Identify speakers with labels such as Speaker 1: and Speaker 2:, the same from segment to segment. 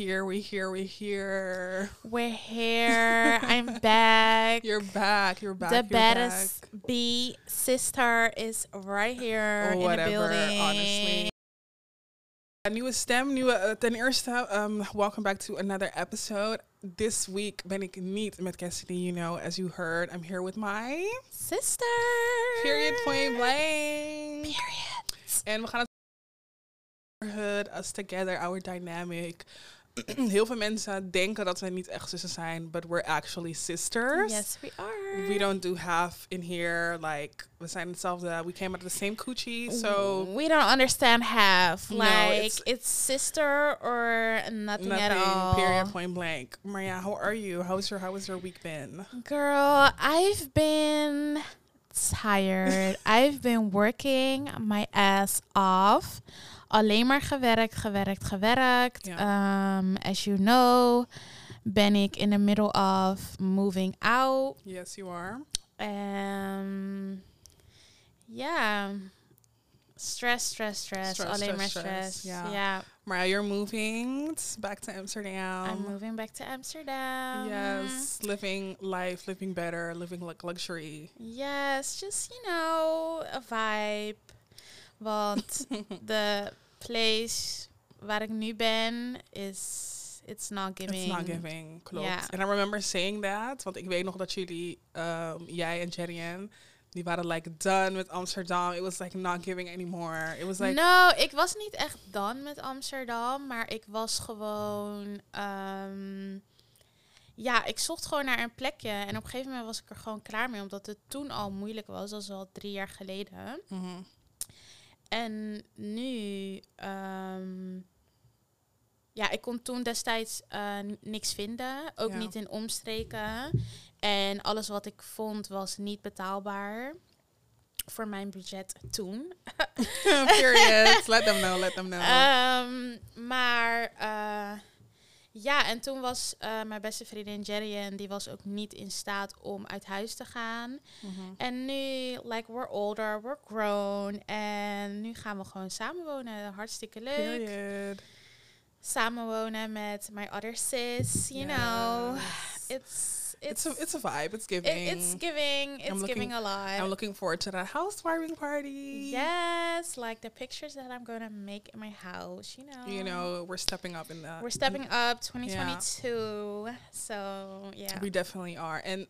Speaker 1: here, we here, we here.
Speaker 2: We're here. I'm back.
Speaker 1: You're back. You're back.
Speaker 2: the baddest. B sister is right here in the
Speaker 1: Whatever,
Speaker 2: building.
Speaker 1: honestly. Nieuwe stem, nieuwe. eh, ten eerste, um, welcome back to another episode. This week ben ik niet met Cassidy, you know, as you heard. I'm here with my
Speaker 2: Sister.
Speaker 1: period point blank.
Speaker 2: Period.
Speaker 1: En we gaan het hood, us together, our dynamic. Heel veel mensen denken dat we niet echt zussen zijn, but we're actually sisters.
Speaker 2: Yes, we are.
Speaker 1: We don't do half in here. Like, we zijn hetzelfde. We came out of the same coochie, so
Speaker 2: we don't understand half.
Speaker 1: No,
Speaker 2: like
Speaker 1: it's-
Speaker 2: it's, sister or nothing,
Speaker 1: nothing.
Speaker 2: at all.
Speaker 1: Period. Point blank. Maria, how are you? How's your How was your week been?
Speaker 2: Girl, I've been tired. I've been working my ass off. Alleen maar gewerkt, gewerkt, gewerkt. Um, as you know, ben ik in the middle of moving out.
Speaker 1: Yes, you are.
Speaker 2: Um, yeah. Stress, stress, stress.
Speaker 1: Stress,
Speaker 2: Alleen
Speaker 1: stress,
Speaker 2: maar
Speaker 1: stress.
Speaker 2: stress.
Speaker 1: Yeah.
Speaker 2: yeah.
Speaker 1: Maria, you're moving back to Amsterdam.
Speaker 2: I'm moving back to Amsterdam.
Speaker 1: Yes, living life, living better, living like luxury.
Speaker 2: Yes, just you know, a vibe. Want the place waar ik nu ben is it's not giving.
Speaker 1: It's not giving. Klopt. And I remember saying that, want ik weet nog dat jullie, um, jij en Jerry en die waren like done with Amsterdam. It was like not giving anymore. It was like
Speaker 2: no, ik was niet echt dan met Amsterdam, maar ik was gewoon. ehm, ja, ik zocht gewoon naar een plekje. En op een gegeven moment was ik er gewoon klaar mee, omdat het toen al moeilijk was. Dat is al drie jaar geleden.
Speaker 1: Mhm.
Speaker 2: En nu, ehm, ja, ik kon toen destijds eh, niks vinden, ook
Speaker 1: Ja.
Speaker 2: niet in omstreken. En alles wat ik vond was niet betaalbaar voor mijn budget toen.
Speaker 1: Period. let them know, let them know.
Speaker 2: Ehm, maar eh, ja, en toen was eh, mijn beste vriendin Jerry en die was ook niet in staat om uit huis te gaan.
Speaker 1: Mhm.
Speaker 2: En nu, like, we're older, we're grown. En nu gaan we gewoon samenwonen. Hartstikke leuk.
Speaker 1: Period.
Speaker 2: Samenwonen met my other sis, you know. It's,
Speaker 1: It's
Speaker 2: it's,
Speaker 1: a, it's a vibe. It's
Speaker 2: it-
Speaker 1: giving.
Speaker 2: it's giving, it's giving a lot.
Speaker 1: I'm looking forward to that housewarming party.
Speaker 2: yes, like the pictures that I'm gonna make in my house, you know.
Speaker 1: You know, we're stepping up in that.
Speaker 2: We're stepping up 2022. So, yeah.
Speaker 1: We definitely are. And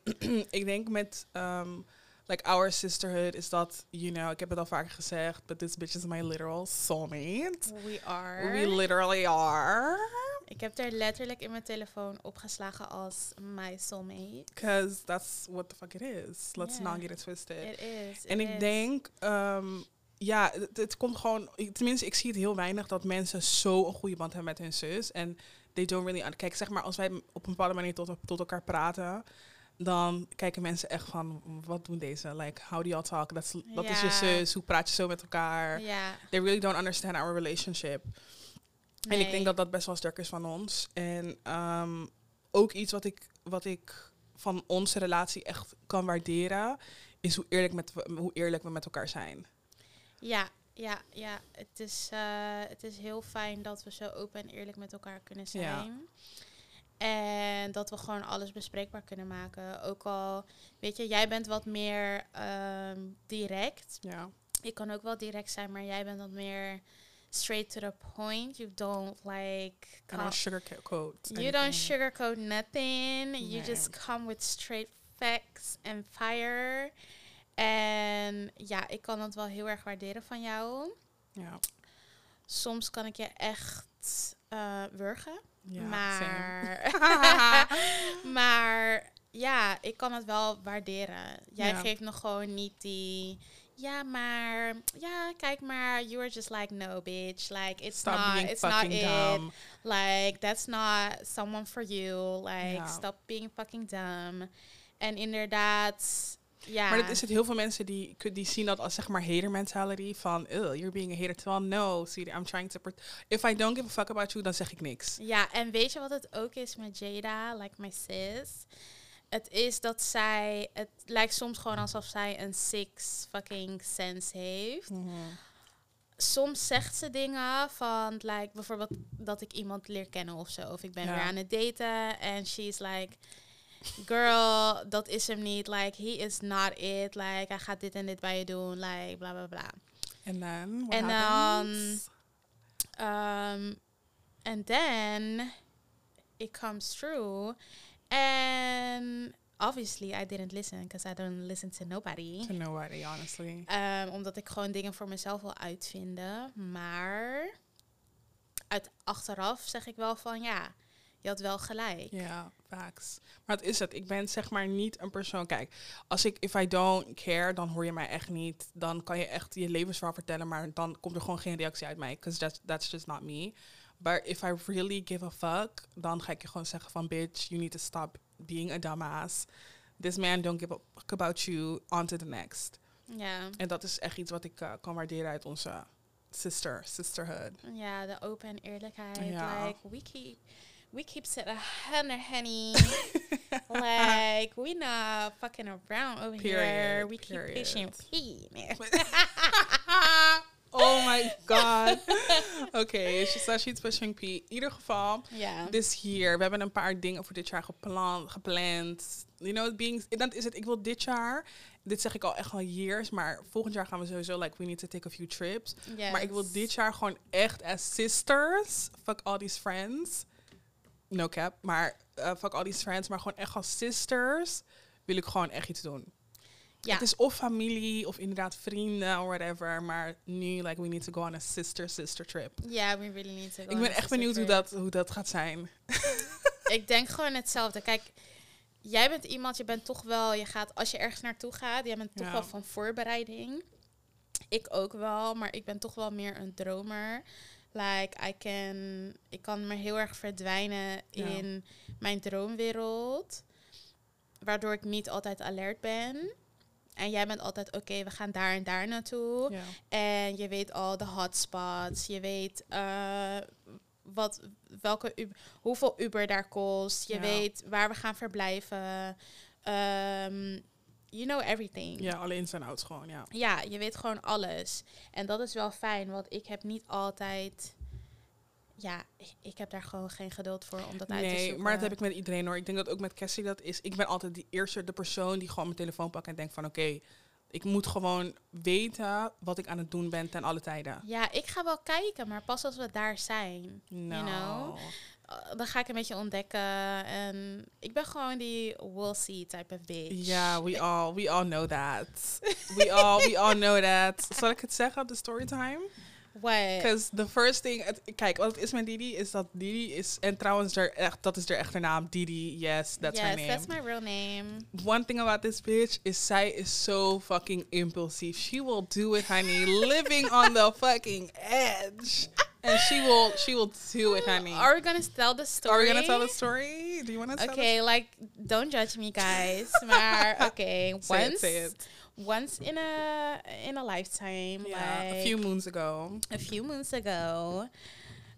Speaker 1: ik denk met um, like our sisterhood is dat, you know, ik heb het al vaker gezegd, but this bitch is my literal soulmate.
Speaker 2: We are.
Speaker 1: We literally are.
Speaker 2: Ik heb er letterlijk in mijn telefoon opgeslagen als my soulmate.
Speaker 1: Because that's what the fuck it is. Let's
Speaker 2: Yeah.
Speaker 1: not get it twisted.
Speaker 2: It is.
Speaker 1: en
Speaker 2: it
Speaker 1: ik
Speaker 2: is.
Speaker 1: denk, um, ja, het, het komt gewoon, ik- tenminste, ik zie het heel weinig dat mensen zo een goede band hebben met hun zus. En they don't really, kijk, zeg maar, als wij op een bepaalde manier tot, tot elkaar praten, dan kijken mensen echt van, wat doen deze? Like, how do y'all talk? Dat is, dat is je zus, hoe praat je zo met elkaar? They really don't understand our relationship. En ik denk dat dat best wel sterk is van ons. En ehm, ook iets wat ik, wat ik van onze relatie echt kan waarderen, is hoe eerlijk, met, hoe eerlijk we met elkaar zijn.
Speaker 2: Ja, ja, ja. Het is, eh, het is heel fijn dat we zo open en eerlijk met elkaar kunnen zijn.
Speaker 1: Ja.
Speaker 2: En dat we gewoon alles bespreekbaar kunnen maken. Ook al, weet je, jij bent wat meer ehm, direct.
Speaker 1: Ja.
Speaker 2: Ik kan ook wel direct zijn, maar jij bent wat meer straight to the point. You don't like...
Speaker 1: I don't sugarcoat.
Speaker 2: You don't sugarcoat nothing. You just come with straight facts and fire. En ja, ik kan dat wel heel erg waarderen van jou.
Speaker 1: Ja.
Speaker 2: Soms kan ik je echt eh wurgen.
Speaker 1: Ja,
Speaker 2: maar, maar ja, ik kan het wel waarderen. Jij
Speaker 1: Ja.
Speaker 2: geeft nog gewoon niet die... Ja, maar... Ja, kijk maar. You are just like, no, bitch. Like, it's
Speaker 1: Stop
Speaker 2: not, it's not
Speaker 1: fucking
Speaker 2: it.
Speaker 1: dumb.
Speaker 2: Like, that's not someone for you. Like,
Speaker 1: Ja.
Speaker 2: stop being fucking dumb. En inderdaad, ja.
Speaker 1: Maar dat is het heel veel mensen die, die zien dat als zeg maar hater mentality van, "Ugh, you're being a hater. Terwijl, no, see, I'm trying to, if I don't give a fuck about you, dan zeg ik niks.
Speaker 2: Ja, en weet je wat het ook is met Jada, like my sis? Het is dat zij, het lijkt soms gewoon alsof zij een six fucking sense heeft. soms zegt ze dingen van, like, bijvoorbeeld dat ik iemand leer kennen of zo. Of ik ben
Speaker 1: Ja.
Speaker 2: weer aan het daten en she's like, girl, dat is hem niet. Like, he is not it. Like, hij gaat dit en dit bij je doen. Like, bla bla bla.
Speaker 1: En dan? what
Speaker 2: En dan-? Um, and then it comes true. And obviously I didn't listen because I don't listen to nobody.
Speaker 1: To nobody, honestly.
Speaker 2: Um, omdat ik gewoon dingen voor mezelf wil uitvinden. Maar uit achteraf zeg ik wel van ja, je had wel gelijk.
Speaker 1: Ja, facts. Maar het is het. Ik ben zeg maar niet een persoon. Kijk, als ik, if I don't care, dan hoor je mij echt niet. Dan kan je echt je levensverhaal vertellen, maar dan komt er gewoon geen reactie uit mij. Because that's, that's just not me. But if I really give a fuck, dan ga ik je gewoon zeggen van, bitch, you need to stop being a dumbass. This man don't give a fuck about you. On to the next.
Speaker 2: Ja,
Speaker 1: En dat is echt iets wat ik eh, kan waarderen uit onze sister, sisterhood.
Speaker 2: ja de open eerlijkheid.
Speaker 1: Ja.
Speaker 2: Like, we keep, we keep it a hundred, honey. like, we not fucking around over here.
Speaker 1: Period,
Speaker 2: We keep pushing P.
Speaker 1: oh my god. Oké, she says she's pushing P. In ieder geval, this year, we hebben een paar dingen voor dit jaar gepland. gepland. You know, being, dat is het. Ik wil dit jaar, dit zeg ik al echt al years, maar volgend jaar gaan we sowieso, like, we need to take a few trips. Maar ik wil dit jaar gewoon echt as sisters, fuck all these friends. No cap, maar uh, fuck all these friends, maar gewoon echt als sisters wil ik gewoon echt iets doen.
Speaker 2: Ja.
Speaker 1: Het is of familie of inderdaad vrienden of whatever, maar nu like we need to go on a sister sister trip.
Speaker 2: Ja, we really need to go
Speaker 1: ik ben echt benieuwd hoe dat, hoe dat gaat zijn.
Speaker 2: ik denk gewoon hetzelfde. Kijk, jij bent iemand, je bent toch wel, je gaat, als je ergens naartoe gaat, jij bent toch
Speaker 1: Ja.
Speaker 2: wel van voorbereiding. Ik ook wel, maar ik ben toch wel meer een dromer. Like, I can, ik kan me heel erg verdwijnen
Speaker 1: Ja.
Speaker 2: in mijn droomwereld. Waardoor ik niet altijd alert ben. En jij bent altijd, oké, we gaan daar en daar naartoe.
Speaker 1: Ja.
Speaker 2: En je weet al de hotspots. Je weet eh, wat, welke Uber- hoeveel Uber daar kost. Je
Speaker 1: Ja.
Speaker 2: weet waar we gaan verblijven. Ehm, you know everything.
Speaker 1: ja, alle ins en outs gewoon, ja.
Speaker 2: Ja, je weet gewoon alles. En dat is wel fijn, want ik heb niet altijd... Ja, ik, heb daar gewoon geen geduld voor om dat uit te
Speaker 1: Nee,
Speaker 2: zoeken.
Speaker 1: maar dat heb ik met iedereen hoor. Ik denk dat ook met Cassie dat is. Ik ben altijd die eerste, de persoon die gewoon mijn telefoon pakt en denkt van oké, ik moet gewoon weten wat ik aan het doen ben ten alle tijden.
Speaker 2: Ja, ik ga wel kijken, maar pas als we daar zijn.
Speaker 1: No.
Speaker 2: know? Uh, dan ga ik een beetje ontdekken. En ik ben gewoon die we'll see type of bitch.
Speaker 1: Ja, we all, we all know that. We all, we all know that. Zal ik het zeggen, de storytime?
Speaker 2: What?
Speaker 1: Because the first thing, kijk, wat het is met Didi is dat Didi is, en trouwens, er echt, dat is haar echte naam, Didi, yes, that's
Speaker 2: yes,
Speaker 1: her name.
Speaker 2: that's my real name.
Speaker 1: One thing about this bitch is zij is so fucking impulsive. She will do it, honey, living on the fucking edge. And she will, she will do it, honey.
Speaker 2: Are we gonna tell the story?
Speaker 1: Are we gonna tell the story? Do you want to
Speaker 2: Okay, like don't judge me, guys. okay,
Speaker 1: Say
Speaker 2: once,
Speaker 1: it, say it.
Speaker 2: once in a in a lifetime,
Speaker 1: Yeah,
Speaker 2: like
Speaker 1: a few moons ago.
Speaker 2: a few months ago,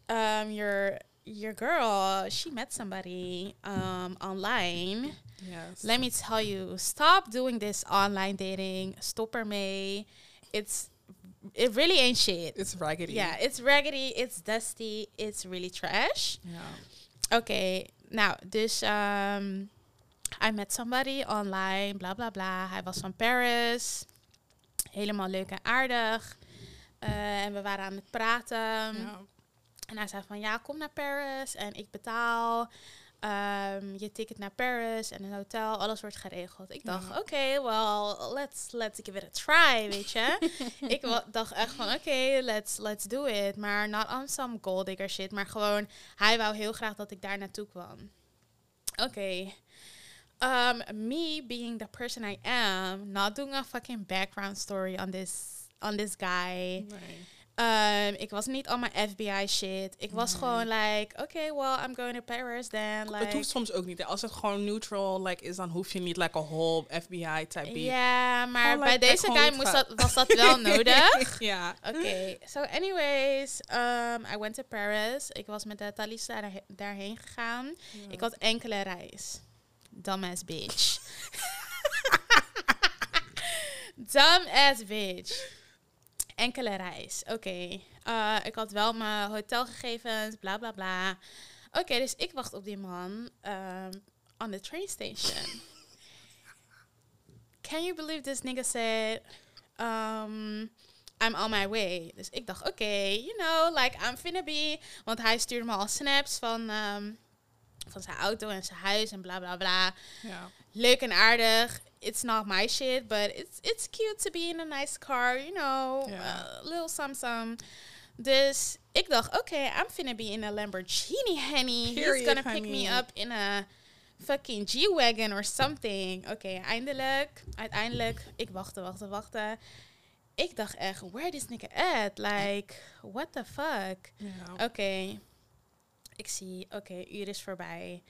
Speaker 2: um, your your girl she met somebody um online.
Speaker 1: Yes.
Speaker 2: Let me tell you, stop doing this online dating. Stop May. It's it really ain't shit.
Speaker 1: It's raggedy.
Speaker 2: yeah, it's raggedy, it's dusty, it's really trash.
Speaker 1: Yeah.
Speaker 2: Oké, nou, dus um, I met somebody online, bla bla bla. Hij was van Paris. Helemaal leuk en aardig. Eh, en we waren aan het praten.
Speaker 1: Ja.
Speaker 2: En hij zei van, ja, kom naar Paris en ik betaal ehm, je ticket naar Paris en een hotel. Alles wordt geregeld. Ik dacht,
Speaker 1: Ja.
Speaker 2: oké, well, let's, let's give it a try, weet je. ik dacht echt van, oké, let's, let's do it. Maar not on some gold digger shit. Maar gewoon, hij wou heel graag dat ik daar naartoe kwam. Oké. Um, me being the person I am, not doing a fucking background story on this, on this guy.
Speaker 1: Nee.
Speaker 2: Um, ik was niet al mijn FBI shit. Ik was
Speaker 1: Nee.
Speaker 2: gewoon like, okay, well, I'm going to Paris then. Like,
Speaker 1: het hoeft soms ook niet. hè. Als het gewoon neutral like, is, dan hoef je niet like a whole FBI type beat.
Speaker 2: Ja, maar bij deze guy moest dat, was dat wel nodig.
Speaker 1: ja.
Speaker 2: Oké, so anyways, um, I went to Paris. Ik was met de Talisa daar, daarheen gegaan. Ik had enkele reis. Dumbass bitch. Dumbass bitch. Enkele reis. Oké. Uh, ik had wel mijn hotelgegevens, bla bla bla. Oké, dus ik wacht op die man um, on the train station. Can you believe this nigga said, um, I'm on my way. Dus ik dacht, oké, okay, you know, like I'm finna be. Want hij stuurde me al snaps van, um, van zijn auto en zijn huis en bla bla bla. Ja. Leuk en aardig. It's not my shit, but it's, it's cute to be in a nice car, you know. Yeah. Uh, little some Dus ik dacht, okay, I'm finna be in a Lamborghini, honey. Period, He's gonna pick me up in a fucking G-Wagon or something. Oké, okay, eindelijk. Uiteindelijk. Ik wachtte, wachtte, wachtte. Ik dacht echt, where this nigga at? Like, what the fuck? Oké. Ik zie, oké, uur is voorbij.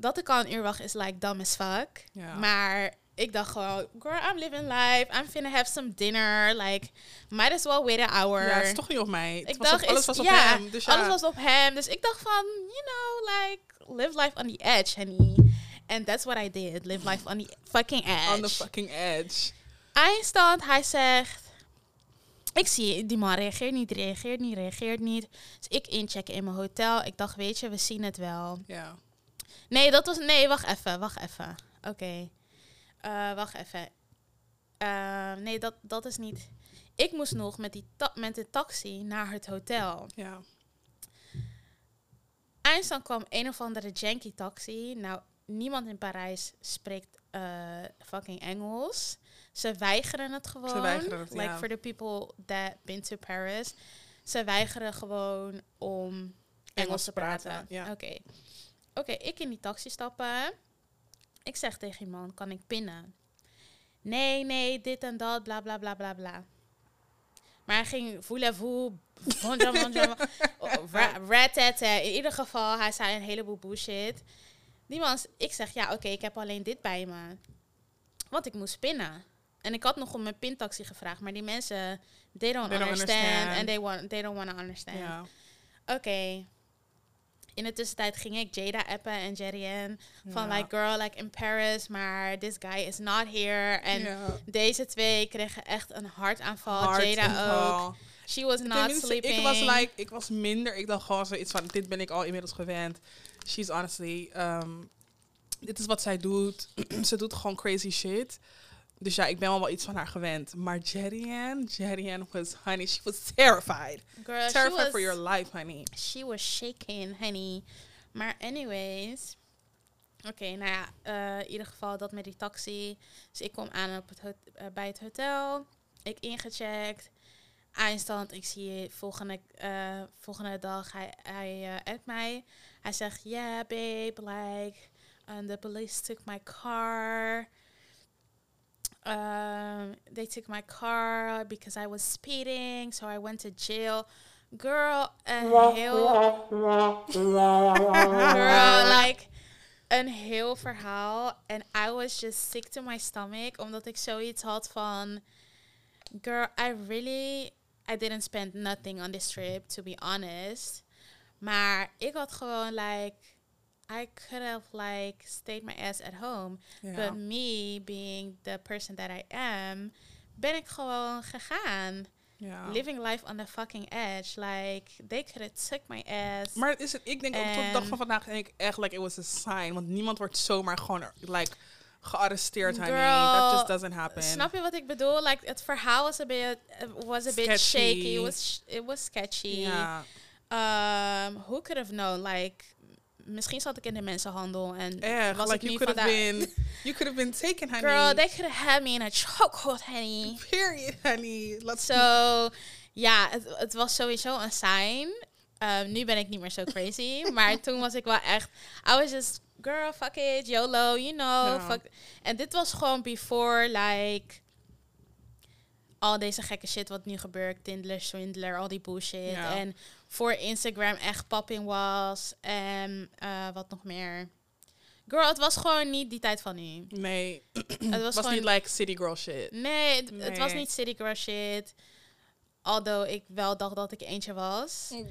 Speaker 2: Dat ik al een uur wacht is like dumb as fuck. Maar ik dacht gewoon, girl, I'm living life. I'm finna have some dinner. Like, might as well wait an hour.
Speaker 1: Ja, het is toch niet op mij. Het ik was dacht, alles was op hem. Dus
Speaker 2: ja. alles was op hem. Dus ik dacht van, you know, like, live life on the edge, honey. And that's what I did. Live life on the fucking edge.
Speaker 1: On the fucking edge.
Speaker 2: Eindstand, hij zegt... Ik zie, die man reageert niet, reageert niet, reageert niet. Dus ik inchecken in mijn hotel. Ik dacht, weet je, we zien het wel. Ja. Nee, dat was... Nee, wacht even, wacht even. Oké. Uh, wacht even. Uh, nee, dat, dat is niet... Ik moest nog met, die met de taxi naar het hotel. Ja. Eindstand kwam een of andere janky taxi. Nou, niemand in Parijs spreekt uh, fucking Engels. Ze weigeren het gewoon. Ze weigeren het, Like for the people that been to Paris. Ze weigeren gewoon om Engels, te praten. Ja. Oké. Oké, ik in die taxi stappen. Ik zeg tegen iemand, kan ik pinnen? Nee, nee, dit en dat, bla bla bla bla bla. Maar hij ging voulez-vous, rat In ieder geval, hij zei een heleboel bullshit. Die man, ik zeg, ja, oké, ik heb alleen dit bij me. Want ik moest pinnen. En ik had nog om mijn pintaxi gevraagd, maar die mensen, they don't, understand, and they want, they don't want to understand. Oké. In de tussentijd ging ik Jada appen en Jerry van like girl like in Paris, maar this guy is not here. En deze twee kregen echt een hartaanval. Jada ook. She was not sleeping.
Speaker 1: Ik was like, ik was minder. Ik dacht gewoon zoiets van, dit ben ik al inmiddels gewend. She's honestly, um, dit is wat zij doet. Ze doet gewoon crazy shit. Dus ja, ik ben wel wel iets van haar gewend. Maar Jerry Ann, Jerry Ann was, honey, she was terrified. Girl, terrified was, for your life, honey.
Speaker 2: She was shaking, honey. Maar anyways, oké, nou ja, uh, in ieder geval dat met die taxi. Dus ik kom aan op het uh, bij het hotel. Ik ingecheckt. Eindstand, ik zie volgende, uh, volgende dag, hij, hij uh, mij. Hij zegt, yeah babe, like, and the police took my car. Um, they took my car because I was speeding, so I went to jail. Girl, een heel... Girl, like, een heel verhaal. And I was just sick to my stomach, omdat ik zoiets had van... Girl, I really... I didn't spend nothing on this trip, to be honest. Maar ik had gewoon, like... I could have like stayed my ass at home. But me being the person that I am, ben ik gewoon gegaan. Living life on the fucking edge. Like, they could have took my ass.
Speaker 1: Maar is het, ik denk ook tot de dag van vandaag denk ik echt like it was a sign. Want niemand wordt zomaar gewoon like gearresteerd, honey. That just doesn't happen.
Speaker 2: Snap je wat ik bedoel? Like, het verhaal was a bit, was a bit shaky. It was, it was sketchy. Yeah. Um, who could have known? Like, misschien zat ik in de mensenhandel en
Speaker 1: was like ik have been, you could have been taken, honey.
Speaker 2: Girl, they could have had me in a chokehold, honey.
Speaker 1: Period, honey.
Speaker 2: Let's so, ja, het, het was sowieso een sign. Um, nu ben ik niet meer zo crazy, maar toen was ik wel echt, I was just, girl, fuck it, YOLO, you know, fuck. En dit was gewoon before, like, al deze gekke shit wat nu gebeurt, Tindler, Swindler, al die bullshit. En voor Instagram echt popping was. En uh, wat nog meer. Girl, het was gewoon niet die tijd van nu.
Speaker 1: Nee. Het was, was niet like city girl shit.
Speaker 2: Nee, het, was niet city girl shit. Although ik wel dacht dat ik eentje was. Mm.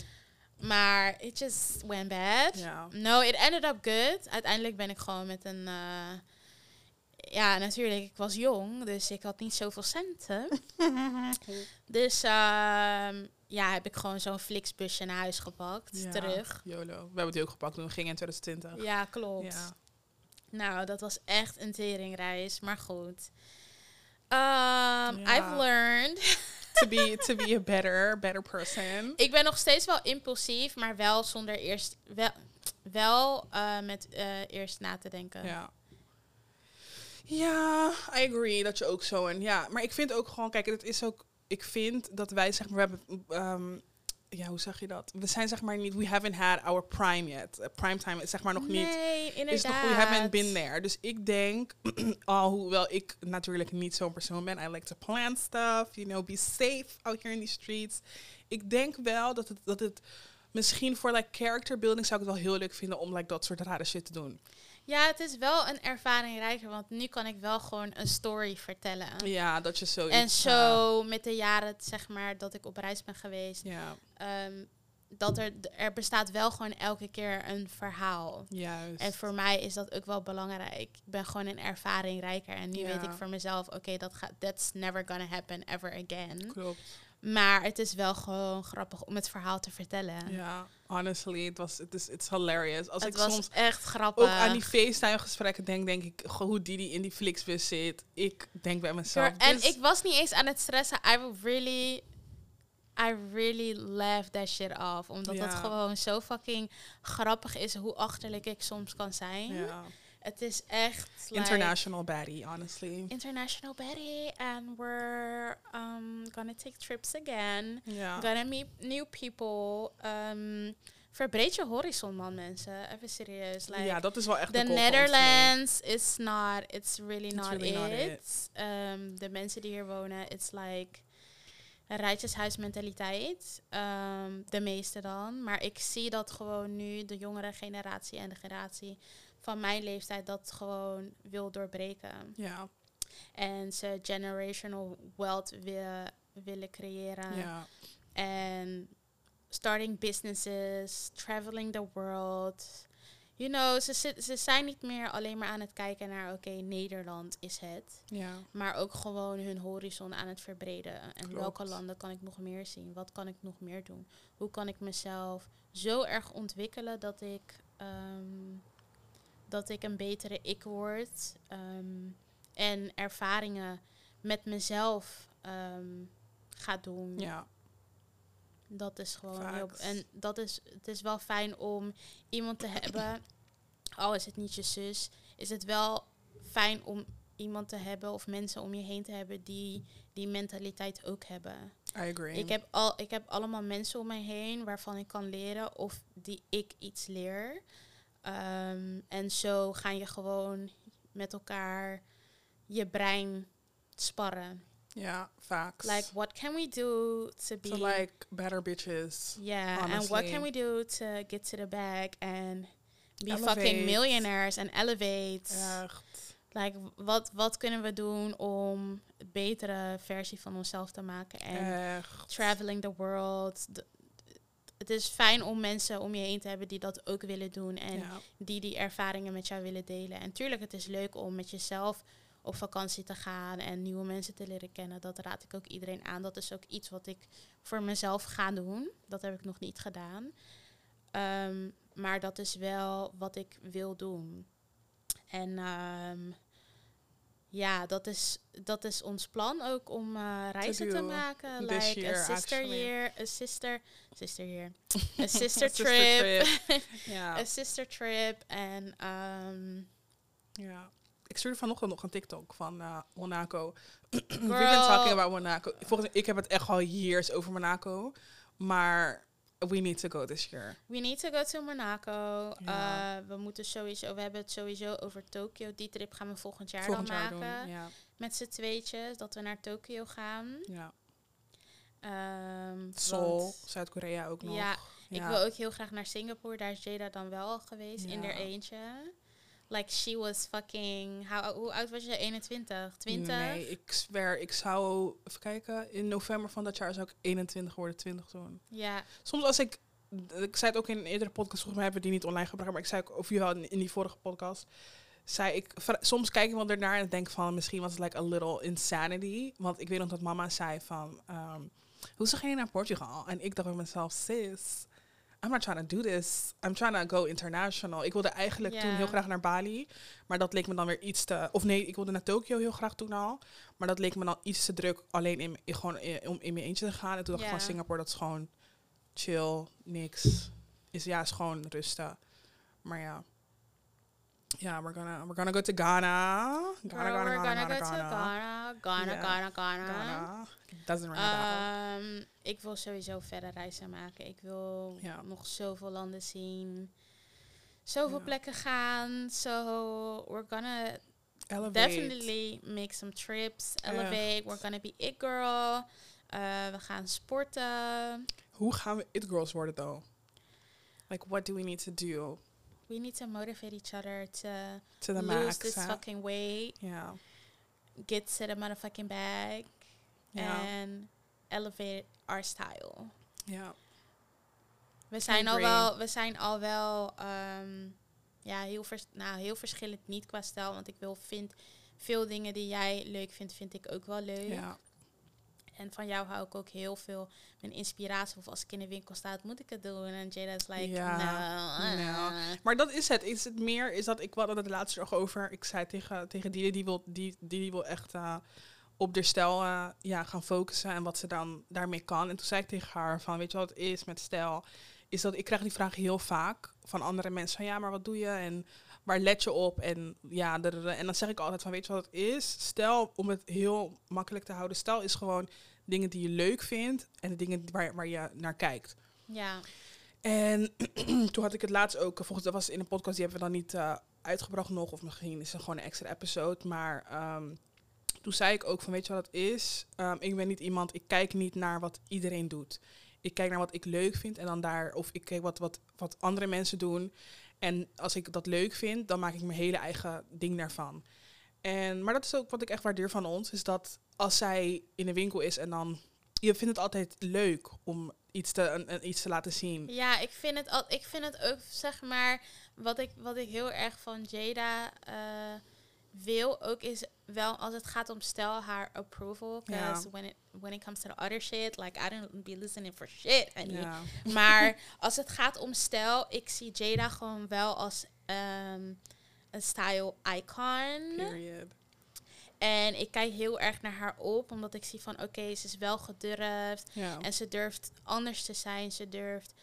Speaker 2: Maar it just went bad. No, it ended up good. Uiteindelijk ben ik gewoon met een... Uh, ja, natuurlijk, ik was jong, dus ik had niet zoveel centen. dus ehm, ja, heb ik gewoon zo'n Flixbusje naar huis gepakt, terug.
Speaker 1: YOLO. We hebben het ook gepakt toen we gingen in 2020.
Speaker 2: Ja, klopt. Ja. Nou, dat was echt een teringreis, maar goed. Um, I've learned
Speaker 1: to be to be a better better person.
Speaker 2: Ik ben nog steeds wel impulsief, maar wel zonder eerst wel wel uh, met uh, eerst na te denken.
Speaker 1: Ja. Ja, I agree dat je ook zo en ja, maar ik vind ook gewoon, kijk, het is ook, ik vind dat wij zeg maar, we hebben um, ja, hoe zeg je dat? We zijn zeg maar niet, we haven't had our prime yet. Uh, prime time is zeg maar nog
Speaker 2: nee,
Speaker 1: niet.
Speaker 2: Inderdaad. Is
Speaker 1: nog, we haven't been there. Dus ik denk, al hoewel ik natuurlijk niet zo'n persoon ben, I like to plan stuff, you know, be safe out here in the streets. Ik denk wel dat het, dat het misschien voor like character building zou ik het wel heel leuk vinden om like dat soort rare shit te doen.
Speaker 2: Ja, het is wel een ervaring rijker, want nu kan ik wel gewoon een story vertellen.
Speaker 1: Ja, dat je zo.
Speaker 2: En zo met de jaren, zeg maar, dat ik op reis ben geweest.
Speaker 1: Ja.
Speaker 2: Um, dat er, er bestaat wel gewoon elke keer een verhaal.
Speaker 1: Juist.
Speaker 2: En voor mij is dat ook wel belangrijk. Ik ben gewoon een ervaring rijker. En nu weet ik voor mezelf, oké, dat gaat, that's never gonna happen ever again.
Speaker 1: Klopt.
Speaker 2: Maar het is wel gewoon grappig om het verhaal te vertellen.
Speaker 1: Ja, honestly, het was, het is, it's hilarious. Als
Speaker 2: het
Speaker 1: ik
Speaker 2: was
Speaker 1: soms
Speaker 2: echt grappig.
Speaker 1: Ook aan die FaceTime-gesprekken denk, denk ik, hoe die in die Flixbus zit. Ik denk bij mezelf.
Speaker 2: en ik was niet eens aan het stressen. I really, I really laughed that shit off, omdat het gewoon zo fucking grappig is hoe achterlijk ik soms kan zijn.
Speaker 1: Ja.
Speaker 2: Het is echt.
Speaker 1: International like, baddie, honestly.
Speaker 2: International baddie. And we're um, gonna take trips again.
Speaker 1: Yeah.
Speaker 2: Gonna meet new people. Um, verbreed je horizon, man, mensen. Even serieus. Like,
Speaker 1: ja, dat is wel echt
Speaker 2: The Netherlands is not, it's really not
Speaker 1: really
Speaker 2: it.
Speaker 1: Not it.
Speaker 2: Um, de mensen die hier wonen, it's like een rijtjeshuismentaliteit. Um, de meeste dan. Maar ik zie dat gewoon nu de jongere generatie en de generatie van mijn leeftijd dat gewoon wil doorbreken.
Speaker 1: Ja.
Speaker 2: En ze generational wealth willen, willen creëren.
Speaker 1: Ja.
Speaker 2: En starting businesses, traveling the world. You know, ze, ze zijn niet meer alleen maar aan het kijken naar, oké, Nederland is het.
Speaker 1: Ja.
Speaker 2: Maar ook gewoon hun horizon aan het verbreden. En welke landen kan ik nog meer zien? Wat kan ik nog meer doen? Hoe kan ik mezelf zo erg ontwikkelen dat ik um, dat ik een betere ik word. Ehm, en ervaringen met mezelf um, ga doen.
Speaker 1: Ja.
Speaker 2: Dat is gewoon heel. En dat is, het is wel fijn om iemand te hebben. Al is het niet je zus, is het wel fijn om iemand te hebben of mensen om je heen te hebben die die mentaliteit ook hebben.
Speaker 1: I agree.
Speaker 2: Ik heb, al, ik heb allemaal mensen om mij heen waarvan ik kan leren of die ik iets leer. Um, en zo ga je gewoon met elkaar je brein sparren.
Speaker 1: Ja, facts.
Speaker 2: Like, what can we do to be...
Speaker 1: To like better bitches.
Speaker 2: Yeah, and what can we do to get to the bag and be fucking millionaires and elevate.
Speaker 1: Echt.
Speaker 2: Like, wat, wat kunnen we doen om een betere versie van onszelf te maken? En
Speaker 1: Echt.
Speaker 2: traveling the world het is fijn om mensen om je heen te hebben die dat ook willen doen. En die die ervaringen met jou willen delen. En tuurlijk, het is leuk om met jezelf op vakantie te gaan en nieuwe mensen te leren kennen. Dat raad ik ook iedereen aan. Dat is ook iets wat ik voor mezelf ga doen. Dat heb ik nog niet gedaan. Um, maar dat is wel wat ik wil doen. En um, ja, dat is, dat is ons plan ook om uh, reizen te maken. Like year, a sister actually. year, a sister, sister year, a sister trip,
Speaker 1: ja.
Speaker 2: a sister trip en um,
Speaker 1: ja. Ik stuurde vanochtend nog een TikTok van uh, Monaco. We've been talking about Monaco. Volgens ik heb het echt al years over Monaco, maar We need to go this year.
Speaker 2: We need to go to Monaco. Uh, we moeten sowieso, we hebben het sowieso over Tokio. Die trip gaan we volgend jaar dan maken.
Speaker 1: ja.
Speaker 2: Met z'n tweetjes, dat we naar Tokio gaan.
Speaker 1: Ja.
Speaker 2: Um,
Speaker 1: Seoul, Zuid-Korea ook nog.
Speaker 2: Ja, ik wil ook heel graag naar Singapore. Daar is Jada dan wel al geweest in haar eentje. Like she was fucking. How, hoe oud was je? 21, 20?
Speaker 1: Nee, ik zwer, ik zou even kijken. In november van dat jaar zou ik 21 worden, 20 toen.
Speaker 2: Ja.
Speaker 1: Soms als ik. Ik zei het ook in een eerdere podcast, volgens mij hebben we die niet online gebracht, maar ik zei ook, of wel in die vorige podcast. zij, ik, soms kijk ik wel ernaar en denk van misschien was het like a little insanity. Want ik weet nog dat mama zei van, um, hoe ga je naar Portugal? En ik dacht bij mezelf, sis, I'm not trying to do this. I'm trying to go international. Ik wilde eigenlijk toen heel graag naar Bali. Maar dat leek me dan weer iets te... Of nee, ik wilde naar Tokio heel graag toen al. Maar dat leek me dan iets te druk alleen in, in gewoon in, om in mijn eentje te gaan. En toen dacht ik van Singapore, dat is gewoon chill, niks. Is, ja, is gewoon rusten. Maar ja. Yeah, we're gonna we're gonna go to Ghana. Ghana, Ghana,
Speaker 2: we're
Speaker 1: Ghana,
Speaker 2: gonna
Speaker 1: Ghana,
Speaker 2: go
Speaker 1: Ghana.
Speaker 2: to Ghana. Ghana,
Speaker 1: Yeah.
Speaker 2: Ghana, Ghana.
Speaker 1: Ghana. Doesn't ring a bell.
Speaker 2: Ehm, ik wil sowieso verder reizen maken. Ik wil nog zoveel landen zien. Zoveel plekken gaan. So we're gonna
Speaker 1: Elevate.
Speaker 2: definitely make some trips. Elevate. We're gonna be it girl. Eh, we gaan sporten.
Speaker 1: Hoe gaan we it girls worden though? Like, what do we need to do
Speaker 2: We need to motivate each other to
Speaker 1: to the
Speaker 2: lose
Speaker 1: max?
Speaker 2: this fucking weight.
Speaker 1: Ja.
Speaker 2: Get to the motherfucking bag.
Speaker 1: Ja.
Speaker 2: And elevate our style.
Speaker 1: Ja.
Speaker 2: We zijn al wel, we zijn al wel ehm, ja, heel, vers nou, heel verschillend niet qua stijl. Want ik wil vind veel dingen die jij leuk vindt, vind ik ook wel leuk.
Speaker 1: Ja.
Speaker 2: En van jou hou ik ook heel veel mijn inspiratie. Of als ik in de winkel sta, moet ik het doen. En Jada is like,
Speaker 1: Ja,
Speaker 2: no.
Speaker 1: nou.
Speaker 2: uh.
Speaker 1: Maar dat is het. Is het meer, is dat, ik had het laatst nog over. Ik zei tegen, tegen die, die wil, die, die, die wil echt eh, op de stijl eh, ja, gaan focussen en wat ze dan daarmee kan. En toen zei ik tegen haar van, weet je wat het is met stijl? Is dat, ik krijg die vraag heel vaak van andere mensen van, ja, maar wat doe je? En waar let je op? En ja, en dan zeg ik altijd van, weet je wat het is? Stel, om het heel makkelijk te houden, stel is gewoon dingen die je leuk vindt en de dingen waar, waar je naar kijkt.
Speaker 2: Ja,
Speaker 1: En toen had ik het laatst ook, volgens dat was in een podcast, die hebben we dan niet eh, uitgebracht nog, of misschien is het gewoon een extra episode. Maar ehm, toen zei ik ook van, weet je wat het is? Ehm, ik ben niet iemand, ik kijk niet naar wat iedereen doet. Ik kijk naar wat ik leuk vind en dan daar, of ik kijk wat, wat, wat andere mensen doen. En als ik dat leuk vind, dan maak ik mijn hele eigen ding daarvan. En, maar dat is ook wat ik echt waardeer van ons, is dat als zij in de winkel is en dan, je vindt het altijd leuk om iets te, een, iets te laten zien.
Speaker 2: ja ik, vind het al, ik vind het ook, zeg maar, wat ik, wat ik heel erg van Jada eh, wil ook is wel als het gaat om stijl haar approval. Because when, it, when it comes to the other shit, like I don't be listening for shit.
Speaker 1: Ja.
Speaker 2: Maar als het gaat om stijl, ik zie Jada gewoon wel als ehm, een style icon.
Speaker 1: Period.
Speaker 2: En ik kijk heel erg naar haar op, omdat ik zie van oké, ze is wel gedurfd. En ze durft anders te zijn. Ze durft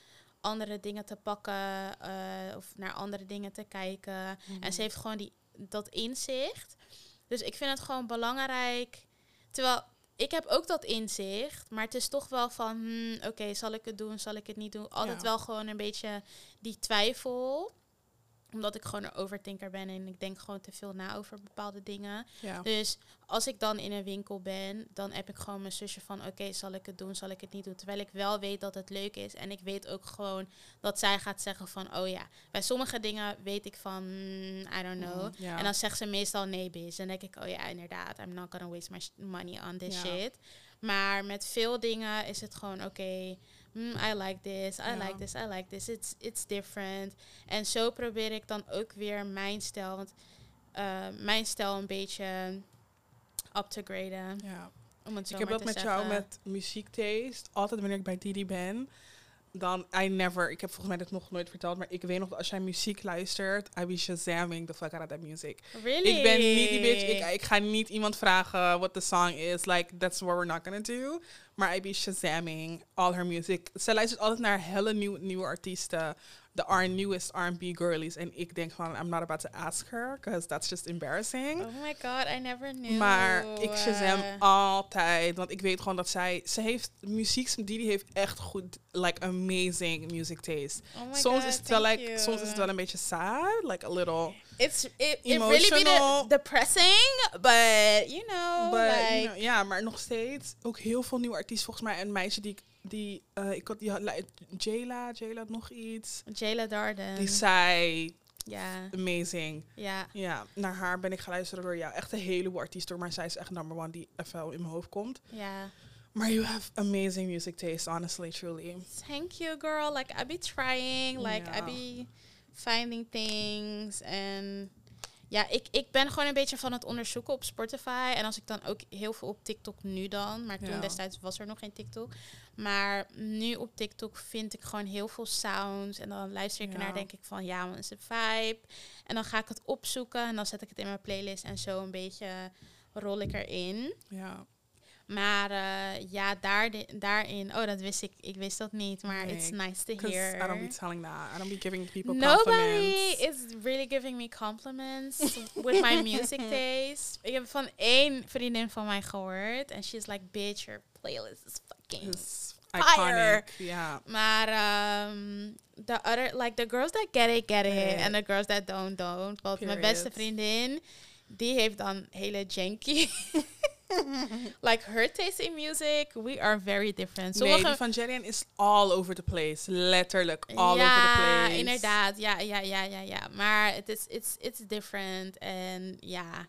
Speaker 2: andere dingen te pakken eh, of naar andere dingen te kijken. En ze heeft gewoon die, dat inzicht. Dus ik vind het gewoon belangrijk. Terwijl ik heb ook dat inzicht, maar het is toch wel van, hmm, oké, zal ik het doen, zal ik het niet doen? Altijd
Speaker 1: Ja.
Speaker 2: wel gewoon een beetje die twijfel omdat ik gewoon een overthinker ben en ik denk gewoon te veel na over bepaalde dingen.
Speaker 1: ja.
Speaker 2: Dus als ik dan in een winkel ben, dan heb ik gewoon mijn zusje van... oké, zal ik het doen, zal ik het niet doen? Terwijl ik wel weet dat het leuk is. En ik weet ook gewoon dat zij gaat zeggen van... oh ja, bij sommige dingen weet ik van... mm, I don't know.
Speaker 1: Ja.
Speaker 2: En dan zegt ze meestal nee. En dan denk ik, oh ja, inderdaad, I'm not gonna waste my money on this shit. Maar met veel dingen is het gewoon, oké, mm, I like this, I
Speaker 1: Ja.
Speaker 2: like this, I like this. It's, it's different. En zo probeer ik dan ook weer mijn stijl... Want uh, mijn stijl een beetje up te graden.
Speaker 1: ja.
Speaker 2: Om het zo
Speaker 1: Ik heb dat met jou met muziektaste. Altijd wanneer ik bij Didi ben, dan I never. Ik heb volgens mij dit nog nooit verteld, maar ik weet nog dat als jij muziek luistert, I be shazamming the fuck out of that music.
Speaker 2: Really?
Speaker 1: Ik ben niet die bitch. Ik, ik ga niet iemand vragen what the song is. Like that's what we're not gonna do. Maar I be shazamming all her music. Ze luistert altijd naar hele nieuw, nieuwe artiesten. De R newest R&B girlies. En ik denk van, I'm not about to ask her, because that's just embarrassing.
Speaker 2: Oh my god, I never knew.
Speaker 1: Maar ik Shazam
Speaker 2: Uh,
Speaker 1: altijd. Want ik weet gewoon dat zij... Ze heeft muziek... Didi heeft echt goed... Like amazing music taste.
Speaker 2: oh my
Speaker 1: soms
Speaker 2: god,
Speaker 1: is het wel like...
Speaker 2: you.
Speaker 1: Soms is het wel een beetje sad. Like a little...
Speaker 2: It's, it, it really be
Speaker 1: emotional.
Speaker 2: de- depressing, but you know,
Speaker 1: But,
Speaker 2: like...
Speaker 1: you know, ja, maar nog steeds ook heel veel nieuwe artiesten. Volgens mij een meisje die... ik- die eh, ik had, die had, like, Jayla, Jayla nog iets.
Speaker 2: Jayla Darden.
Speaker 1: Die zei...
Speaker 2: Ja,
Speaker 1: Amazing.
Speaker 2: ja.
Speaker 1: Ja, naar haar ben ik geluisterd door jou. Echt een heleboel artiesten. Maar zij is echt number one die even in mijn hoofd komt.
Speaker 2: Ja.
Speaker 1: Maar you have amazing music taste, honestly, truly.
Speaker 2: Thank you, girl. Like, I be trying. Like, I be finding things. And ja, ik, ik ben gewoon een beetje van het onderzoeken op Spotify. En als ik dan ook heel veel op TikTok nu dan. Maar toen
Speaker 1: Ja.
Speaker 2: destijds was er nog geen TikTok. Maar nu op TikTok vind ik gewoon heel veel sounds. En dan luister ik
Speaker 1: Ja.
Speaker 2: ernaar denk ik van ja, wat is de vibe? En dan ga ik het opzoeken. En dan zet ik het in mijn playlist. En zo een beetje rol ik erin.
Speaker 1: Ja.
Speaker 2: Maar eh, ja, daar, daarin... Oh, dat wist ik. Ik wist dat niet. Maar
Speaker 1: Nee,
Speaker 2: it's nice to hear.
Speaker 1: I don't be telling that. I don't be giving people
Speaker 2: Nobody
Speaker 1: compliments.
Speaker 2: is really giving me compliments with my music taste. Ik heb van één vriendin van mij gehoord. En she's like, bitch, your playlist is fucking...
Speaker 1: It's
Speaker 2: Fire.
Speaker 1: iconic. Ja.
Speaker 2: Maar um, the other, like the girls that get it, get it. And the girls that don't, don't. Want mijn beste vriendin, die heeft dan hele janky... like her taste in music, we are very different.
Speaker 1: Nee,
Speaker 2: Sommige
Speaker 1: die van Jerian is all over the place. Letterlijk all
Speaker 2: ja,
Speaker 1: over the place.
Speaker 2: inderdaad. Ja, ja, ja, ja, ja. Maar het is it's, it's different. En ja.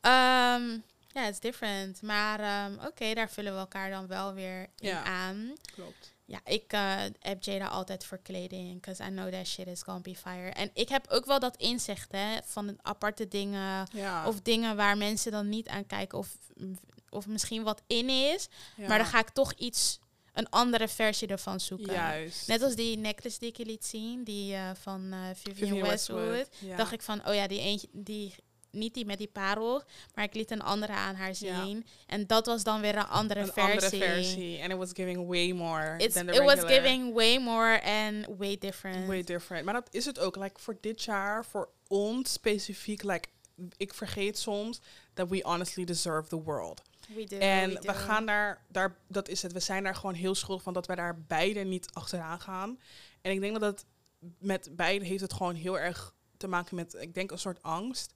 Speaker 2: Ehm, ja, it's different. Maar ehm, oké, daar vullen we elkaar dan wel weer in
Speaker 1: Ja.
Speaker 2: aan.
Speaker 1: Klopt.
Speaker 2: Ja, ik eh heb Jada altijd voor kleding. Because I know that shit is gonna be fire. En ik heb ook wel dat inzicht, hè. Van aparte dingen.
Speaker 1: Ja.
Speaker 2: Of dingen waar mensen dan niet aan kijken. Of, of misschien wat in is.
Speaker 1: ja.
Speaker 2: Maar dan ga ik toch iets... Een andere versie ervan zoeken.
Speaker 1: Juist.
Speaker 2: Net als die necklace die ik je liet zien, die eh, van eh Vivian,
Speaker 1: Vivian
Speaker 2: Westwood.
Speaker 1: Ja.
Speaker 2: Dacht ik van, oh ja, die eentje, die, niet die met die parel, maar ik liet een andere aan haar
Speaker 1: Ja.
Speaker 2: zien. En dat was dan weer een andere
Speaker 1: een
Speaker 2: versie.
Speaker 1: andere versie. And it was giving way more
Speaker 2: It's,
Speaker 1: than the
Speaker 2: it was giving way more and way different.
Speaker 1: Way different. Maar dat is het ook. Like, voor dit jaar, voor ons specifiek, like, ik vergeet soms that we honestly deserve the world.
Speaker 2: We do,
Speaker 1: en
Speaker 2: we
Speaker 1: gaan daar, daar, dat is het, we zijn daar gewoon heel schuldig van dat wij daar beide niet achteraan gaan. En ik denk dat het met beide heeft het gewoon heel erg te maken met, ik denk een soort angst.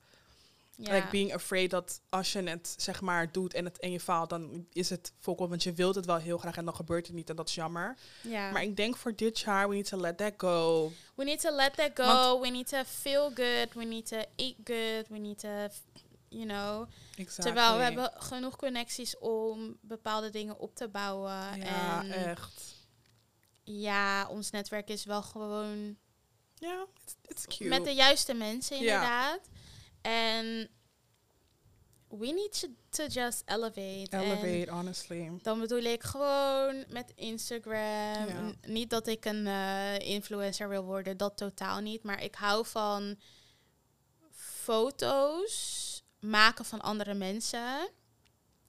Speaker 2: Ja.
Speaker 1: Like being afraid dat als je het zeg maar doet en, het, en je faalt, dan is het volkomen, want je wilt het wel heel graag en dan gebeurt het niet en dat is jammer.
Speaker 2: ja.
Speaker 1: Maar ik denk voor dit jaar, we need to let that go.
Speaker 2: we need to let that go.
Speaker 1: Want-
Speaker 2: we need to feel good. We need to eat good. We need to, you know.
Speaker 1: Exactly.
Speaker 2: Terwijl we hebben genoeg connecties om bepaalde dingen op te bouwen.
Speaker 1: Ja,
Speaker 2: en
Speaker 1: echt.
Speaker 2: ja, ons netwerk is wel gewoon
Speaker 1: Ja, it's, it's cute.
Speaker 2: met de juiste mensen inderdaad. En we need to, to just elevate. En
Speaker 1: Elevate, honestly.
Speaker 2: dan bedoel ik gewoon met Instagram. Niet dat ik een eh, influencer wil worden, dat totaal niet. Maar ik hou van foto's maken van andere mensen.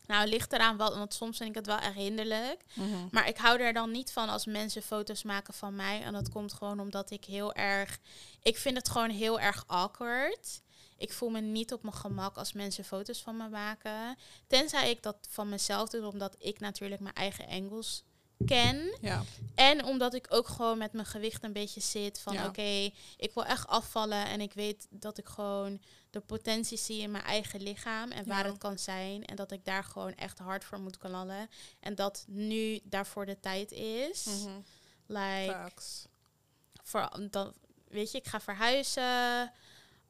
Speaker 2: Nou, het ligt eraan wel, want soms vind ik het wel erg hinderlijk.
Speaker 1: Mhm.
Speaker 2: Maar ik hou er dan niet van als mensen foto's maken van mij. En dat komt gewoon omdat ik heel erg. Ik vind het gewoon heel erg awkward. Ik voel me niet op mijn gemak als mensen foto's van me maken. Tenzij ik dat van mezelf doe, omdat ik natuurlijk mijn eigen angles ken.
Speaker 1: Ja,
Speaker 2: En omdat ik ook gewoon met mijn gewicht een beetje zit van
Speaker 1: Ja.
Speaker 2: oké, ik wil echt afvallen en ik weet dat ik gewoon de potentie zie in mijn eigen lichaam en waar
Speaker 1: Ja.
Speaker 2: het kan zijn en dat ik daar gewoon echt hard voor moet knallen en dat nu daarvoor de tijd is.
Speaker 1: Mhm.
Speaker 2: Like
Speaker 1: Facts.
Speaker 2: voor dan weet je, ik ga verhuizen.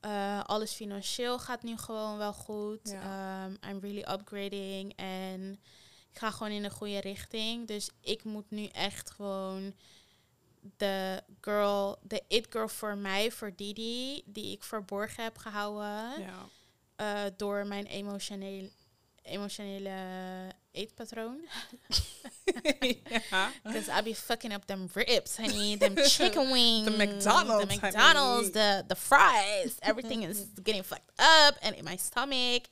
Speaker 2: Eh, alles financieel gaat nu gewoon wel goed.
Speaker 1: Ja.
Speaker 2: Ehm, I'm really upgrading en ik ga gewoon in de goede richting. Dus ik moet nu echt gewoon de girl, de it girl voor mij, voor Didi, die ik verborgen heb gehouden
Speaker 1: Ja.
Speaker 2: eh, door mijn emotionele, emotionele eh, eetpatroon.
Speaker 1: ja.
Speaker 2: Because I be fucking up them ribs, honey, them chicken wings, the
Speaker 1: McDonald's,
Speaker 2: the McDonald's,
Speaker 1: honey.
Speaker 2: the the fries. Everything is getting fucked up, and in my stomach,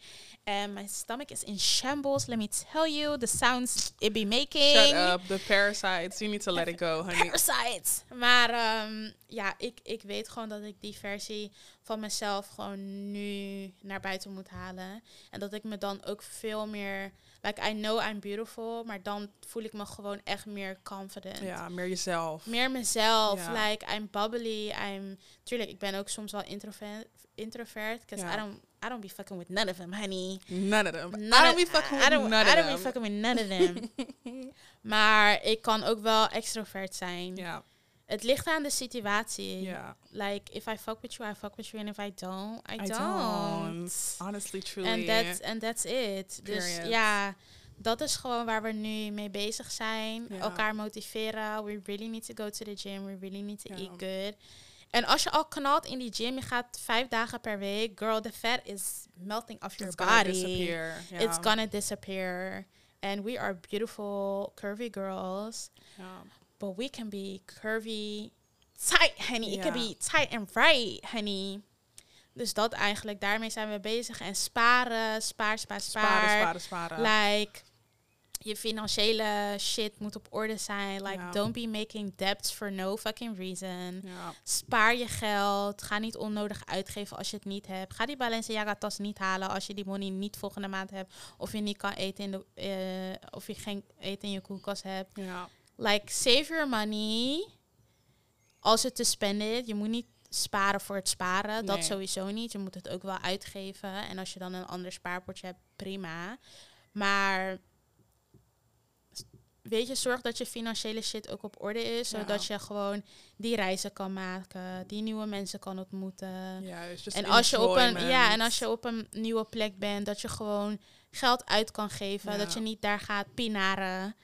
Speaker 2: and my stomach is in shambles. Let me tell you, the sounds it be making.
Speaker 1: Shut up. The parasites. You need to let it go, honey.
Speaker 2: Parasites. Maar ehm, ja, ik, ik weet gewoon dat ik die versie van mezelf gewoon nu naar buiten moet halen. En dat ik me dan ook veel meer... Like, I know I'm beautiful, maar dan voel ik me gewoon echt meer confident.
Speaker 1: Ja, meer jezelf.
Speaker 2: Meer mezelf.
Speaker 1: Ja.
Speaker 2: Like, I'm bubbly. I'm... Tuurlijk, ik ben ook soms wel introvert. Introvert. Because
Speaker 1: Ja.
Speaker 2: I, don't, I don't be fucking with none of them, honey.
Speaker 1: None of them.
Speaker 2: None
Speaker 1: I don't be fucking
Speaker 2: I
Speaker 1: with
Speaker 2: don't,
Speaker 1: none
Speaker 2: I
Speaker 1: of
Speaker 2: don't be
Speaker 1: them.
Speaker 2: fucking with none of them. maar ik kan ook wel extrovert zijn.
Speaker 1: Ja,
Speaker 2: Het ligt aan de situatie.
Speaker 1: ja.
Speaker 2: Like, if I fuck with you, I fuck with you. And if I don't, I,
Speaker 1: I
Speaker 2: don't.
Speaker 1: don't. Honestly, truly.
Speaker 2: And that's, and that's it. Dus ja, dat is gewoon waar we nu mee bezig zijn. Elkaar motiveren. We really need to go to the gym. We really need to eat good. En als je al knalt in die gym, je gaat vijf dagen per week, girl, the fat is melting off your
Speaker 1: It's gonna
Speaker 2: body.
Speaker 1: disappear.
Speaker 2: It's gonna disappear. And we are beautiful, curvy girls, but we can be curvy, tight, honey. It can be tight and right, honey. Dus dat eigenlijk, daarmee zijn we bezig. En sparen, spaar, spaar, spaar.
Speaker 1: Sparen, sparen, sparen.
Speaker 2: Like, je financiële shit moet op orde zijn. Like,
Speaker 1: Ja.
Speaker 2: don't be making debts for no fucking reason.
Speaker 1: ja.
Speaker 2: Spaar je geld. Ga niet onnodig uitgeven als je het niet hebt. Ga die Balenciaga tas niet halen als je die money niet volgende maand hebt. Of je niet kan eten in de, eh, of je geen eten in je koelkast hebt.
Speaker 1: ja.
Speaker 2: Like, save your money. Als het te spenden is. Je moet niet sparen voor het sparen. Dat
Speaker 1: Nee.
Speaker 2: sowieso niet. Je moet het ook wel uitgeven. En als je dan een ander spaarpotje hebt, prima. Maar weet je, zorg dat je financiële shit ook op orde is.
Speaker 1: Ja.
Speaker 2: Zodat je gewoon die reizen kan maken. Die nieuwe mensen kan ontmoeten.
Speaker 1: Just
Speaker 2: En als, je op een, ja, en als je op een nieuwe plek bent, dat je gewoon geld uit kan geven.
Speaker 1: Ja.
Speaker 2: Dat je niet daar gaat pinaren.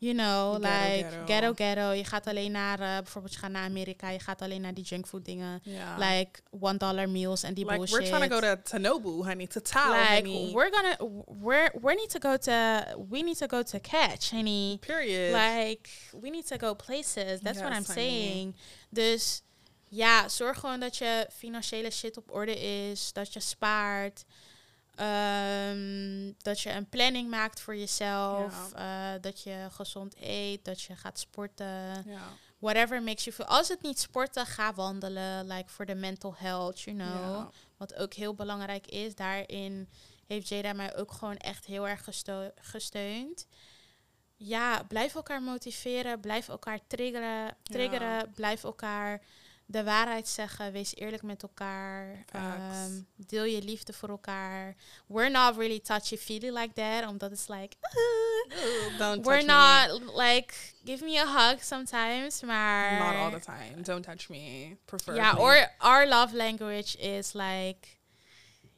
Speaker 2: You know,
Speaker 1: Ghetto,
Speaker 2: like
Speaker 1: ghetto.
Speaker 2: ghetto, ghetto. Je gaat alleen naar, eh, bijvoorbeeld je gaat naar Amerika. Je gaat alleen naar die junkfood dingen.
Speaker 1: Ja.
Speaker 2: Like one dollar meals en die
Speaker 1: like
Speaker 2: bullshit.
Speaker 1: we're trying to go to Tanobu, honey, to Tao,
Speaker 2: like
Speaker 1: honey.
Speaker 2: we're gonna, we're, we need to go to, we need to go to catch, honey.
Speaker 1: Period.
Speaker 2: Like, we need to go places. That's what I'm
Speaker 1: honey.
Speaker 2: saying. Dus ja, zorg gewoon dat je financiële shit op orde is. Dat je spaart. Ehm, dat je een planning maakt voor jezelf. eh, dat je gezond eet. Dat je gaat sporten.
Speaker 1: ja.
Speaker 2: Whatever makes you feel. Als het niet sporten, ga wandelen. Like for the mental health, you know.
Speaker 1: Ja.
Speaker 2: Wat ook heel belangrijk is. Daarin heeft Jada mij ook gewoon echt heel erg gesteund. Ja, blijf elkaar motiveren. Blijf elkaar triggeren. triggeren Blijf elkaar de waarheid zeggen. Wees eerlijk met elkaar. Ehm, deel je liefde voor elkaar. We're not really touchy-feely like that. Omdat is like...
Speaker 1: Don't
Speaker 2: we're
Speaker 1: touch me.
Speaker 2: not like... Give me a hug sometimes. Maar...
Speaker 1: Not all the time. Don't touch me. Prefer.
Speaker 2: Ja, or our love language is like,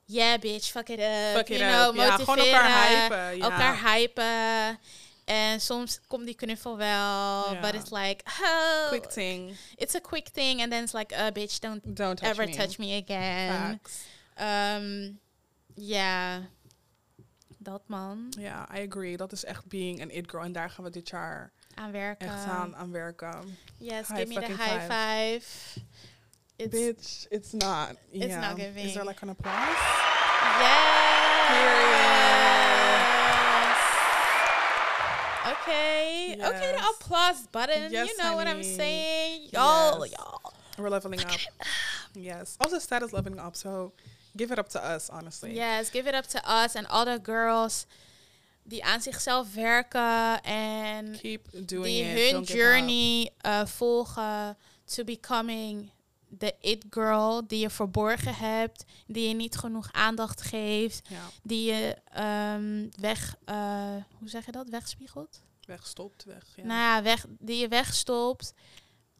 Speaker 2: yeah, bitch, fuck it up.
Speaker 1: Fuck it
Speaker 2: you know,
Speaker 1: up. Ja, gewoon elkaar hypen. Ja.
Speaker 2: Elkaar hypen. En soms komt die knuffel wel,
Speaker 1: Ja.
Speaker 2: but it's like, oh,
Speaker 1: quick thing.
Speaker 2: it's a quick thing, and then it's like, uh, bitch, don't
Speaker 1: Don't touch
Speaker 2: ever
Speaker 1: me.
Speaker 2: touch me again.
Speaker 1: Facts.
Speaker 2: Um, ja, dat man,
Speaker 1: Ja, I agree. Dat is echt being an it girl. En daar gaan we dit jaar
Speaker 2: aan werken.
Speaker 1: echt aan, aan werken.
Speaker 2: Yes,
Speaker 1: High
Speaker 2: give me the high
Speaker 1: five.
Speaker 2: five. It's
Speaker 1: Bitch, it's not.
Speaker 2: It's
Speaker 1: yeah.
Speaker 2: not giving.
Speaker 1: Is there like an applause?
Speaker 2: Yes. Okay. Okay, the
Speaker 1: Yes.
Speaker 2: applause button.
Speaker 1: Yes,
Speaker 2: you know what I'm saying. Y'all,
Speaker 1: Yes.
Speaker 2: y'all.
Speaker 1: We're leveling up. yes. Also, status leveling up. So give it up to us, honestly.
Speaker 2: Yes, give it up to us and all the girls die aan zichzelf werken en
Speaker 1: Keep doing
Speaker 2: die
Speaker 1: it.
Speaker 2: hun journey uh, volgen to becoming the it girl die je verborgen hebt, die je niet genoeg aandacht geeft.
Speaker 1: Ja,
Speaker 2: die je ehm, weg, eh, hoe zeg je dat, wegspiegelt?
Speaker 1: Wegstopt, weg. Ja.
Speaker 2: Nou ja, weg, die je wegstopt.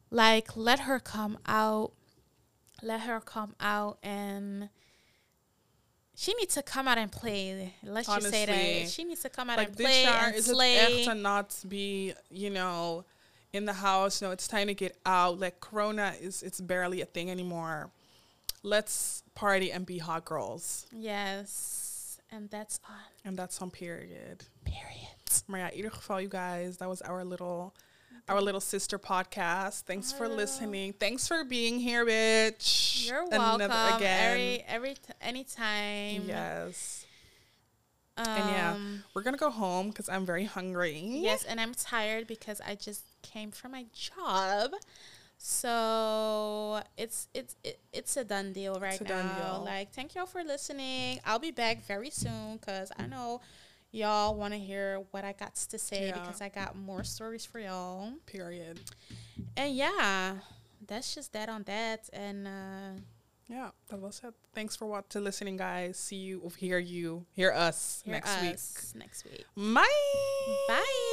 Speaker 2: Like, let her come out. Let her come out and she needs to come out and play. Let's just say that. She needs to come out
Speaker 1: like
Speaker 2: and play and
Speaker 1: is
Speaker 2: slay.
Speaker 1: echt to not be, you know, in the house. No, it's time to get out. Like Corona is, it's barely a thing anymore. Let's party and be hot girls.
Speaker 2: Yes. And that's on.
Speaker 1: And that's on period.
Speaker 2: Period.
Speaker 1: Maar ja, in ieder geval, you guys, that was our little, our little sister podcast. Thanks for listening. Thanks for being here, bitch.
Speaker 2: You're
Speaker 1: Another-
Speaker 2: welcome.
Speaker 1: again.
Speaker 2: Every every t- anytime.
Speaker 1: Yes.
Speaker 2: Um,
Speaker 1: And yeah, we're gonna go home because I'm very hungry.
Speaker 2: Yes, and I'm tired because I just came from my job. So it's it's it, it's a done deal right now.
Speaker 1: deal.
Speaker 2: Like, thank y'all for listening. I'll be back very soon because I know y'all want to hear what I got to say
Speaker 1: Yeah.
Speaker 2: because I got more stories for y'all.
Speaker 1: Period.
Speaker 2: And yeah, that's just that on that. And uh,
Speaker 1: Yeah, that was it. Thanks for what to listening, guys. See you hear you, hear us
Speaker 2: hear
Speaker 1: next
Speaker 2: us next week.
Speaker 1: week. Bye.
Speaker 2: Bye.